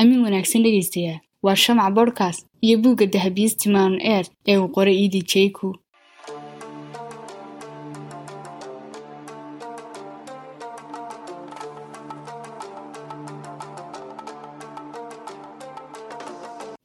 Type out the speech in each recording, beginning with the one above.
amiin wanaagsan dhegaystayaa waa shamac bodhkast iyo buugga dahabiistimaan eer ee uu qoray iidi jeyku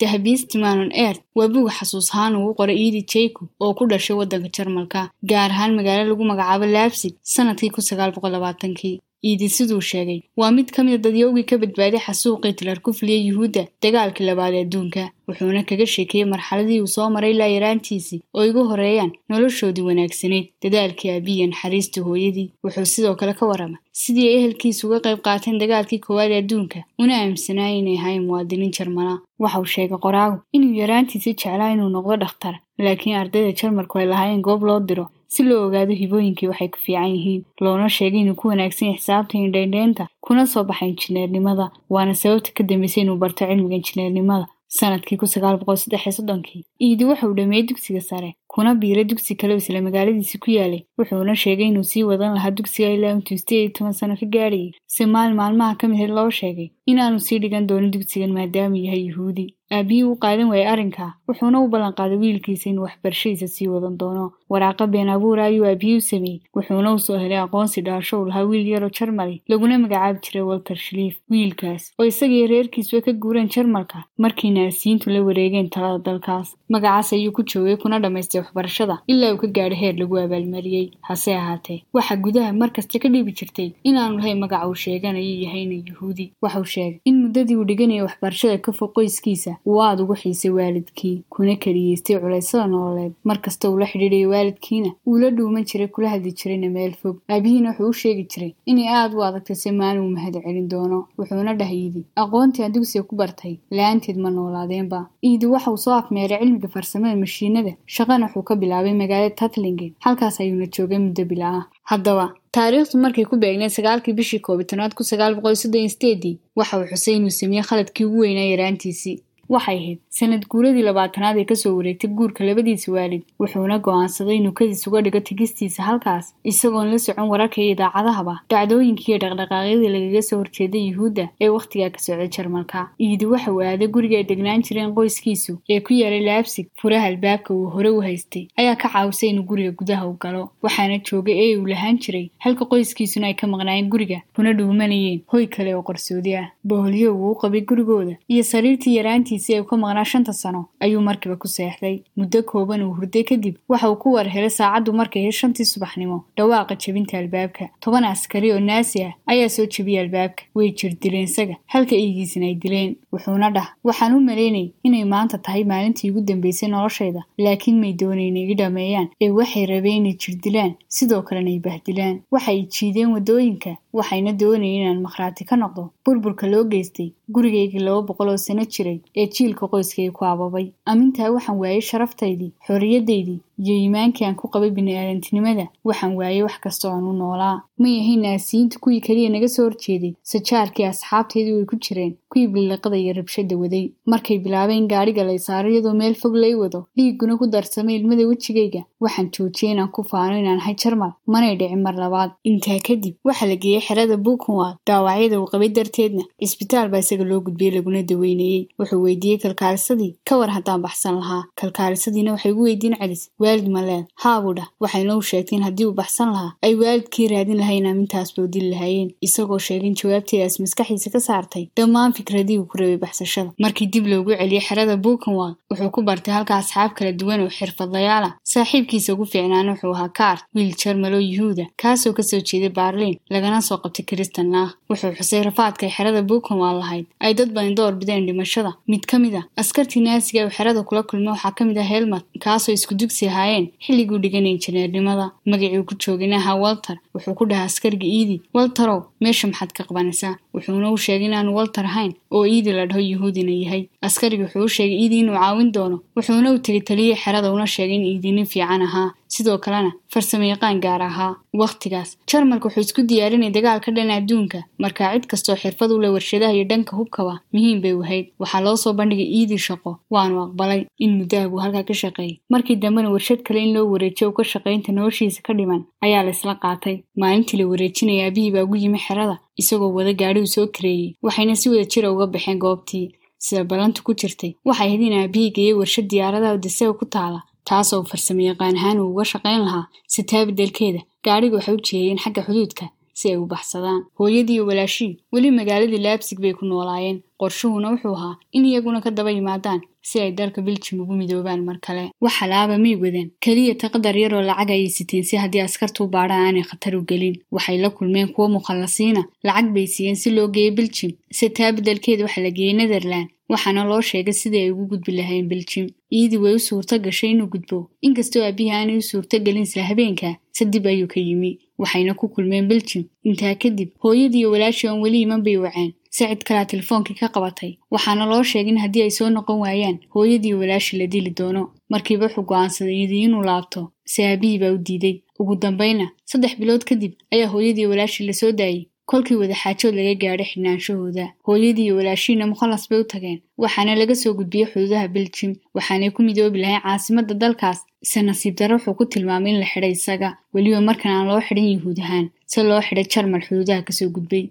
dahabiistimanon eer waa buug xasuus ahaan uu qoray iidi jeyku oo ku dhashay waddanka jarmalka gaar ahaan magaalo lagu magacaabo laabsig sannadkii kun sagaal boqol labaatankii iidi siduu sheegay waa mid ka mida dadyowgii ka badbaaday xasuuqii tilar ku filiyey yuhuudda dagaalkii labaad ee adduunka wuxuuna kaga sheekeeyey marxaladii uu soo maray ilaa yaraantiisii oo igu horeeyaan noloshoodii wanaagsanayd dadaalkii aabiya naxariistii hooyadii. Wuxuu sidoo kale ka warramay sidii ay ehelkiisa uga qayb qaateen dagaalkii koowaad ee adduunka una aaminsanaaye inay ahayn muwaadiniin jarmala waxauu sheegay qoraagu inuu yaraantiisii jeclaa inuu noqdo dhakhtar laakiin ardayda jarmalku ay lahaayeen goob loo diro si loo ogaado hibooyinkii waxay ku fiican yihiin loona sheegay inuu ku wanaagsan yahay xisaabta iyo indhaindheynta kuna soo baxay injineernimada. Waana sababta ka dambeysay inuu barto cilmiga injineernimada sannadkii kun sagaal boqol saddex iyo soddonkii. Iidi wuxuu dhameeyey dugsiga sare kuna biiray dugsi kale isla magaaladiisi ku yaalay wuxuuna sheegay inuu sii wadan lahaa dugsiga ilaa intuu sideed iyo toban sano ka gaadhayay si maalin maalmaha ka mid ahayd loo sheegay inaanu sii dhigan doonin dugsigan maadaamuu yahay yuhuudi aabihii u qaadan waayey arrinkaa wuxuuna u ballanqaaday wiilkiisa inuu waxbarashadiisa sii wadan doono. Waraaqa been abuura ayuu aabihii u sameeyey. Wuxuuna u soo helay aqoonsi dhaasho uu lahaa wiil yaroo jarmali laguna magacaabi jiray walter shliif wiilkaas oo isagiiyo reerkiisuba ka guureen jarmalka markii naasiyiintu la wareegeen talada dalkaas. Magacaas ayuu ku joogay kuna dhammaystay waxbarashada ilaa uu ka gaadhay heer lagu abaalmariyey. Hase ahaatee waxaa gudaha markasta ka dhibi jirtay inaanu lahayn magaca uu sheeganayo yahayna yuhuudi waxauu sheegay in muddadii uu dhiganayay waxbarashada ka fog qoyskiisa uu aada ugu xiisay waalidkii. Kuna keliyeystay culaysada nololeed markasta uu la xidhiidhayay waalidkiina. Uu la dhuuman jiray kula hadli jirayna meel fog. Aabihiina wuxuu u sheegi jiray inay aada u adagtay si maalin uu mahad celin doono. Wuxuuna dhah iidi aqoontii aan dugsiga ku bartay. La'aanteed ma noolaadeenba. Iidi waxauu soo afmeeray cilmiga farsamada mashiinada. Shaqana wuxuu ka bilaabay magaalada tatlingen halkaas ayuuna joogay muddo bila ah haddaba taariikhdu markay ku beegneed sagaalkii bishii koobitanaad kun sagaal boqol soddon iyo sideedii waxa uu xusay inuu sameeyey khaladkii ugu weynaa yaraantiisii waxay ahayd sanad guuradii labaatanaad ee ka soo wareegtay guurka labadiisa waalid wuxuuna go'aansaday inuu kadis uga dhigo tegistiisa halkaas isagoon la socon wararka iyo idaacadahaba dhacdooyinkii iyo dhaqdhaqaaqyadii lagaga soo horjeeday yuhuudda ee wakhtigaa ka socday jarmalka. Iidi waxa uu aaday guriga ay degnaan jireen qoyskiisu ee ku yaalay laabsig furaha albaabka uu hore u haystay ayaa ka caawisay inuu guriga gudaha u galo waxaana joogay ee uu lahaan jiray halka qoyskiisuna ay ka maqnaayeen guriga kuna dhuumanayeen hoy kale oo qarsoodi ah. Boholyo uu u qabay gurigooda iyo sariirtii yaraantii si uu ka maqnaa shanta sano ayuu markiiba ku seexday. Muddo kooban uu hurday kadib waxa uu ku war helay saacaddu markay ahayd shantii subaxnimo. Dhawaaqa jebinta albaabka. Toban askari oo naasi ah ayaa soo jebiyey albaabka. Way jir dileen isaga. Halka eygiisina ay dileen. Wuxuuna dhah waxaan u malaynay inay maanta tahay maalintii ugu dambeysay noloshayda laakiin may doonayn igi dhameeyaan. Ee waxay rabeen inay jir dilaan sidoo kalena ay bahdilaan waxay jiideen waddooyinka waxayna doonayeen inaan makhraati ka noqdo. Burburka loo geystay gurigaygii laba boqol oo sano jiray ee jiilka qoyskayga ku ababay. Amintaa waxaan waayey sharaftaydii xorriyaddaydii iyo iimaankii aan ku qabay bini-aadantinimada waxaan waayey wax kasta oan u noolaa. May ahayn naasiyiinta kuwii keliya naga soo horjeeday sajaarkii asxaabteedii way ku jireen kuwii biliqada iyo rabshada waday. Markay bilaabeen gaadhiga lay saaro iyadoo meel fog lay wado dhiigguna ku darsamay ilmada wejigayga. Waxaan joojiyey inaan ku faano inaan ahay jarmal manay dhicin mar labaad. Intaa kadib waxaa la geeyey xerada buukenwad daawacyada uu qabay darteedna isbitaal baa isaga loo gudbiyey laguna daweynayey wuxuu weydiiyey kalkaalisadii ka war haddaan baxsan lahaa. Kalkaalisadiina waxay ugu weydiin celis waalid ma leed haabuu dhah waxayna u sheegtay in haddii uu baxsan lahaa ay waalidkii raadin lahayn amintaasba u dili lahaayeen. Isagoo sheegay in jawaabteedaas maskaxiisa ka saartay. Dhammaan fikradii uu ku rabay baxsashada. Markii dib loogu celiyey xerada buukenwad wuxuu ku bartay halka asxaab kala duwan oo xirfadlayaal ah saaxiibkiisa ugu fiicnaana wuxuu ahaa kaart wiil jarmaloo yuhuuda kaasoo ka soo jeeday baarliin lagana soo qabtay kristan naakh wuxuu xusay rafaadkay xerada buukenwad lahayd. Ay dad badan door bideen dhimashada. Mid ka mid a askartii naasiga uu xerada kula kulmay waxaa ka mid ah helmad kaasoo isku dugsi ahaayeen. Xilliguu dhiganay injineernimada magacii ku joogayna ahaa walter. Wuxuu ku dhahay askarga iidi walterow meesha maxaad ka qabanaysaa? Wuxuuna u sheegay inaanu walter ahayn oo iidi la dhaho yuhuudina yahay. Askarigi wuxuu u sheegay iidi inuu caawin doono. Wuxuuna u tegay taliyey xerada una sheegay in iidi nin fiican ahaa sidoo kalena farsamo yaqaan gaar ahaa wakhtigaas jarmalka wuxuu isku diyaarinay dagaal ka dhan adduunka. Markaa cid kastoo xirfad u leh warshadaha iyo dhanka hubkaba muhiim bay wahayd waxaa loo soo bandhigay iidii shaqo. Waanu aqbalay in muddaha buu halkaa ka shaqeeyey markii dambena warshad kale in loo wareejiyo u ka shaqaynta noloshiisa ka dhiman ayaa la isla qaatay. Maalintii la wareejinaya aabihii baa ugu yimi xerada isagoo wada gaadhigu soo kareeyey waxayna si wada jira uga baxeen goobtii. Sida ballantu ku jirtay. Waxay ahayd in aabihii geeyey warshad diyaaradaha odisega ku taala taasoo farsamo yaqaan ahaan uu uga shaqayn lahaa sitaa beddelkeeda gaadhiga waxay u jeeyeen xagga xuduudka si ay u baxsadaan. Hooyadii walaashii weli magaaladii laabsig bay ku noolaayeen. Qorshuhuna wuxuu ahaa in iyaguna ka daba yimaadaan si ay dalka biljim ugu midoobaan mar kale. Wax alaaba may wadeen. Keliya taqdar yaroo lacag ayay siteen si haddii askartu u baadhaan aanay khatar u gelin. Waxay la kulmeen kuwo mukhallasiina lacag bay siiyeen si loo geeyo biljim sitaa beddelkeeda waxaa la geeyey netherland waxaana loo sheegay sidii ay ugu gudbi lahayn biljim iidii way u suurto gashay inuu gudbo. Inkastoo aabihii aanay u suurto gelin isla habeenka sadib ayuu ka yimi waxayna ku kulmeen biljim intaa kadib hooyadii iyo walaashii oon weli iman bay waceen. Sacid kalaa telefoonkii ka qabatay. Waxaana loo sheegay in haddii ay soo noqon waayaan hooyadii iyo walaashii la dili doono. Markiiba wuxuu go'aansaday iidii inuu laabto si aabihii baa u diiday. Ugu dambayna saddex bilood kadib ayaa hooyadii iyo walaashii la soo daayey kolkii wadaxaajood laga gaadhay xidhnaanshahooda hooyadii iyo walaashiina mukhallas bay u tageen. Waxaana laga soo gudbiyey xuduudaha biljim waxaanay ku midoobi lahayn caasimadda dalkaas. Se nasiib darro wuxuu ku tilmaamay in la xidhay isaga. Weliba markan aan loo xidhan yuhuud ahaan si loo xidhay jarmal xuduudaha ka soo gudbay.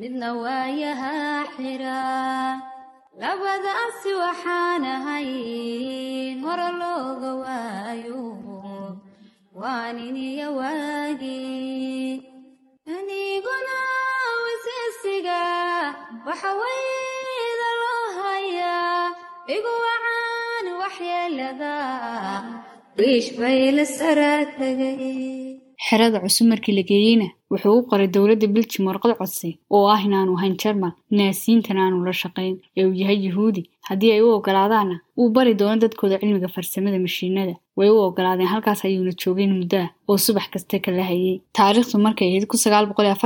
Midna waayaha xira labadaasi waxaan ahayn hore looga waayo waa nin iyo waagi aniguna wisiisiga waxa loo hayaa igu wacaan waxyeelada wiish bay la sara tegay xerada cusub markii la geeyeyna wuxuu u qoray dowladda biljim warqad codsi oo ah inaanu ahayn jarmal naasiintan aanu la shaqayn ee uu yahay yuhuudi haddii ay u ogolaadaanna uu bari doono dadkooda cilmiga farsamada mashiinada way u ogolaadeen halkaas ayuuna joogeen muddo ah oo subax kasta kala hayay taariikhdu markay ahayd kun sagaal boqol iyo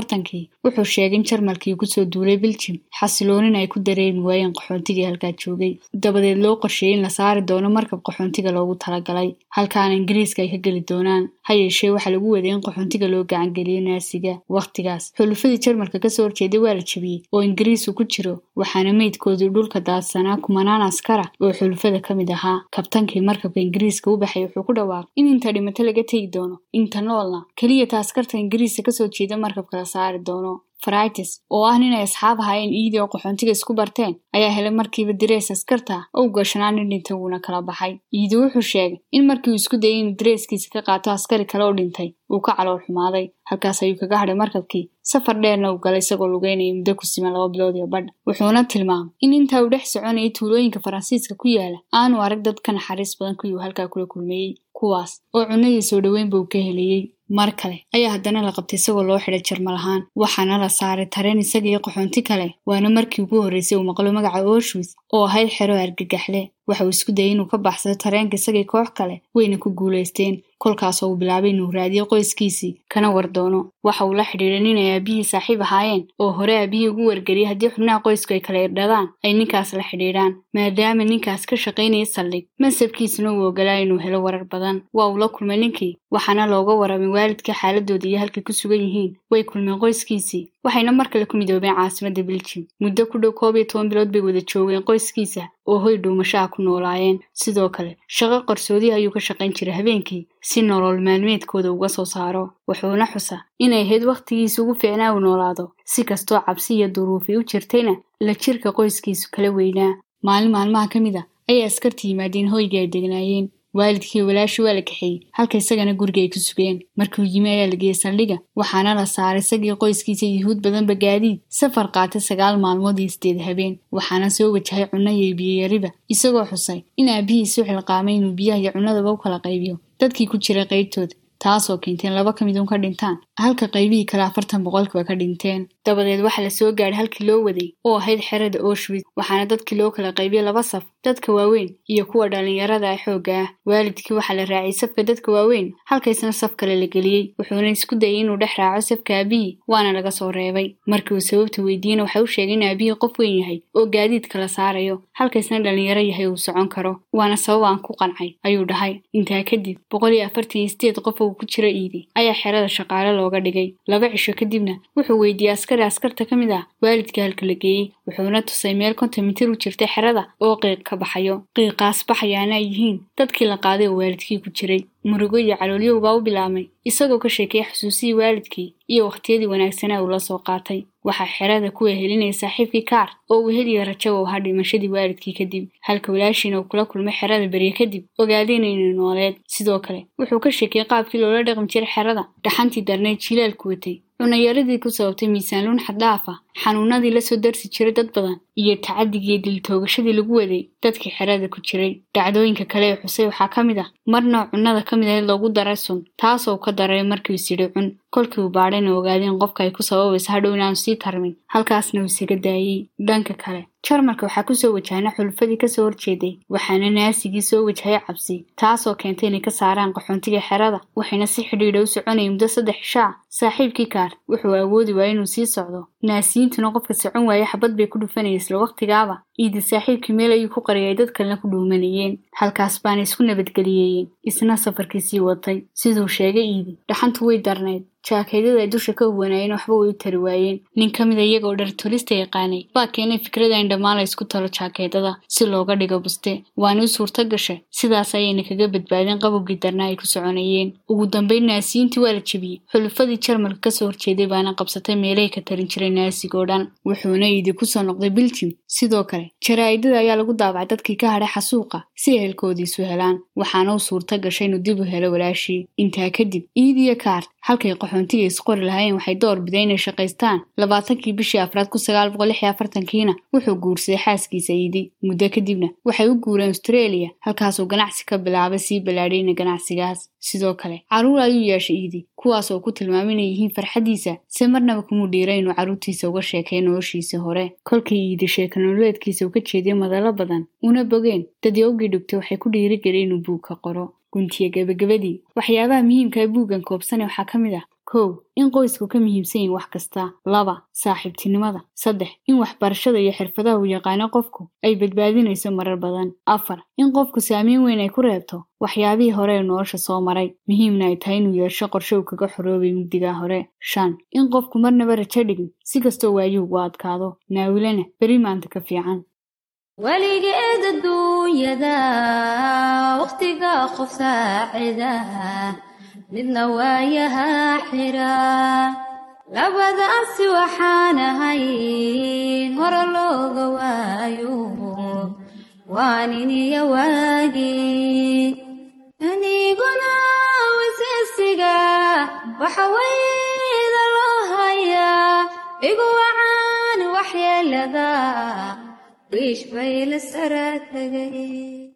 wuxuu sheegay in jarmalkii ku soo duulay biljim xasiloonina ay ku dareemi waayeen qaxoontigii halkaa joogay. Dabadeed loo qorsheeyey in la saari doono markab qaxoontiga loogu talagalay halkaana ingiriiska ay ka geli doonaan. Ha yeeshee waxaa lagu waday in qaxoontiga loo gacangeliyo naasiga. Wakhtigaas xulufadii jarmalka ka soo horjeeday waa la jebiyey oo ingiriisku ku jiro waxaana meydkoodii dhulka daadsanaa kumanaan askara oo xulufada ka mid ahaa. Kabtankii markabka ingiriiska u baxay wuxuu ku dhawaaqay in inta dhimato laga tegi doono inta noolna keliya ta askarta ingiriiska ka soo jeeda markabka la saari doono fritis oo ah nin ay asxaab ahaayeen iidii oo qaxoontiga isku barteen ayaa helay markiiba direys askarta oo gashanaa nin dhintay wuuna kala baxay. Iidi wuxuu sheegay in markii uu isku dayay inuu direyskiisa ka qaato askari kale oo dhintay uu ka calool xumaaday halkaas ayuu kaga hadhay markabkii. Safar dheerna uu galay isagoo lugeynaya muddo ku siman laba bilood iyo badh. Wuxuuna tilmaamay in intaa uu dhex soconayay tuulooyinka faransiiska ku yaalla aanu arag dad ka naxariis badan kuwii uu halkaa kula kulmeeyey kuwaas oo cunadii soo dhoweynba uu ka helayey mar kale ayaa haddana la qabtay isagoo loo xidhay jarmal ahaan. Waxaana la saaray tareen isaga iyo qaxoonti kale. Waana markii ugu horreysay uu maqlo magaca aushwis oo ahayd xero argagaxle waxa uu isku dayay inuu ka baxsado tareenka isagii koox kale wayna ku guulaysteen kolkaasoo uu bilaabay inuu raadiyo qoyskiisii kana war doono. Waxa uu la xidhiidhay nin ay aabihii saaxiib ahaayeen oo hore aabihii ugu wargeliyay haddii xubnaha qoysku ay kala irdhadaan ay ninkaas la xidhiidhaan maadaama ninkaas ka shaqaynaya saldhig. Mansabkiisuna uu ogolaa inuu helo warar badan. Waa uu la kulmay ninkii waxaana looga warramay waalidka xaaladooda iyo halkay ku sugan yihiin. Way kulmeen qoyskiisii waxayna mar kale ku midoobeen caasimadda biljim muddo ku dhow koob iyo toban bilood bay wada joogeen qoyskiisa oo hoy dhuumashaha ku noolaayeen. Sidoo kale shaqo qarsoodiha ayuu ka shaqayn jiray habeenkii si nolol maalmeedkooda uga soo saaro. Wuxuuna xusa inay ahayd wakhtigiisa ugu fiicnaa uu noolaado. Si kastoo cabsi iyo duruufi u jirtayna la jirka qoyskiisu kala weynaa. Maalin maalmaha ka mid a ayay askarta yimaadeen hoygii ay degnaayeen waalidkii walaashii waa la kaxeeyey halka isagana guriga ay ku sugeen markiuu yimi ayaa la geeyey saldhiga waxaana la saaray isagii qoyskiisa yuhuud badanba gaadiid. Safar qaatay sagaal maalmood iyo sideed habeen waxaana soo wajahay cunno iyo biyeyariba isagoo xusay in aabihiisu xilqaamay inuu biyaha iyo cunnadaba u kala qaybiyo. Dadkii ku jiray qaybtooda taasoo keentay in laba ka mid un ka dhintaan. Halka qaybihii kale afartan boqolkiiba ka dhinteen dabadeed waxaa la soo gaadhay halkii loo waday oo ahayd xerada aushwitz waxaana dadkii loo kala qaybiyey laba saf dadka waaweyn iyo kuwa dhallinyarada ah xoogga ah. Waalidkii waxaa la raaciyey safka dadka waaweyn halkaysna saf kale la geliyey wuxuuna isku dayay inuu dhex raaco safka aabihii waana laga soo reebay. Markii uu sababta weydiiyena waxa u sheegay in aabihii qof weyn yahay oo gaadiid kala saarayo halkaysna dhallinyaro yahay uu socon karo waana sabab aan ku qancay ayuu dhahay. Intaa kadib boqol iyo afartan iyo sideed qof oo ku jira iidi ayaa xerada shaqaale looga dhigay. Laba cisho kadibna wuxuu weydiiyey askari askarta ka mid ah waalidkii halka la geeyey wuxuuna tusay meel konton mitir u jirtay xerada oo qiiq ka baxayo. Qiiqaas baxayaana ay yihiin dadkii la qaaday oo waalidkii ku jiray. Murugo iyo caloolyow baa u bilaabmay isagoo ka sheekeeyay xusuusihii waalidkii iyo wakhtiyadii wanaagsanaa uu la soo qaatay. Waxaa xerada ku wehelinaya saaxiibkii kaar oo weheliya rajo u ahaa dhimashadii waalidkii kadib halka walaashiina uu kula kulmay xerada berye kadib ogaadeen inay nooleed. Sidoo kale wuxuu ka sheekiyey qaabkii loola dhaqmi jiray xerada dhaxantii darneyd jilaalku watay cunayaradii ku sababtay miisaanuun xaddhaaf ah xanuunadii la soo darsi jiray dad badan iyo tacadigii diltoogashadii lagu waday dadkii xerada ku jiray dhacdooyinka kale ee xusay waxaa ka mid ah marna cunnada ka mid ahayd loogu daray sun taasoo ka daray markii is yidhi cun. Kolkii uu baadhayna ogaadeen qofka ay ku sababaysa hadhow inaanu sii tarmin. Halkaasna uu isaga daayey dhanka kale. Jarmalka waxaa ku soo wajahna xulufadii ka soo horjeeday waxaana naasigii soo wajahay cabsi taasoo keentay inay ka saaraan qaxoontiga xerada waxayna si xidhiidha u soconayay muddo saddex shaac saaxiibkii kaar wuxuu awoodi waaya inuu sii socdo naasiyiintuna qofka socon waaya xabad bay ku dhufanaya isla wakhtigaaba iidi saaxiibkii meel ayuu ku qariyay dad kalena ku dhuumanayeen halkaas baana isku nabadgeliyeeyeen isna safarkii sii watay. Siduu sheegay iidi dhaxantu way darnayd. Jaakeedyada ay dusha ka huwanaayeen waxba way u tari waayeen. Nin ka mid a iyagoo dhar tolista yaqaanay. Baa keenay fikrada in dhammaan la isku talo jaakeedada si looga dhigo buste. Waana u suurto gashay. Sidaas ayayna kaga badbaadeen qabowgii darna ay ku soconayeen. Ugu dambeyn naasiyiintii waa la jebiyey. Xulufadii jarmalka ka soo horjeeday baana qabsatay meelahay ka tarin jiray naasigoo dhan. Wuxuuna iidi ku soo noqday biljim sidoo kale jaraa'idada ayaa lagu daabacay dadkii ka hadhay xasuuqa. Si ehelkoodiisu helaan waxaana u suurto gashay inuu dib u helo walaashii. Intaa kadib iidiyo kaart halkay qaxoontiga isqori lahaayeen waxay door bideen inay shaqaystaan. Labaatankii bishii afraad kun sagaal boqol lix iyo afartankiina wuxuu guursaday xaaskiisa iidi. Muddo kadibna waxay u guureen australia halkaasuu ganacsi ka bilaabay sii ballaadhiyna ganacsigaas sidoo kale carruur ayuu yeeshay iidi kuwaas oo ku tilmaamay inay yihiin farxaddiisa se marnaba kumuu dhiiray inuu carruurtiisa uga sheekay noloshiisii hore. Kolkii iidi sheeka nololeedkiisa uu ka jeediyay madalo badan una bogeen dadyowgii dhugtay waxay ku dhiirigeliyay inuu buug ka qoro. Guntiya gebagabadii waxyaabaha muhiimka ee buuggan koobsane waxaa ka mid ah kow in qoysku ka muhiimsan yihiin wax kasta laba saaxiibtinimada. Saddex in waxbarashada iyo xirfadaha uu yaqaano qofku ay badbaadinayso marar badan. Afar in qofku saameyn weyn ay ku reebto waxyaabihii hore ee nolosha soo maray. Muhiimna ay tahay inuu yeesho qorshe uu kaga xoroobay mugdigaa hore. Shan in qofku marnaba rajo dhigin si kastoo waayuu ugu adkaado. Naawilana beri maanta ka fiican. Weligeed adduunyada wakhtiga qof saacida midna waayaha xira. Labadaasi waxaan ahayn hore looga waayo. Waa nin iyo waagii aniguna wasiisiga waxa loo hayaa igu wacaan waxyeelada wiish bay la sara tegay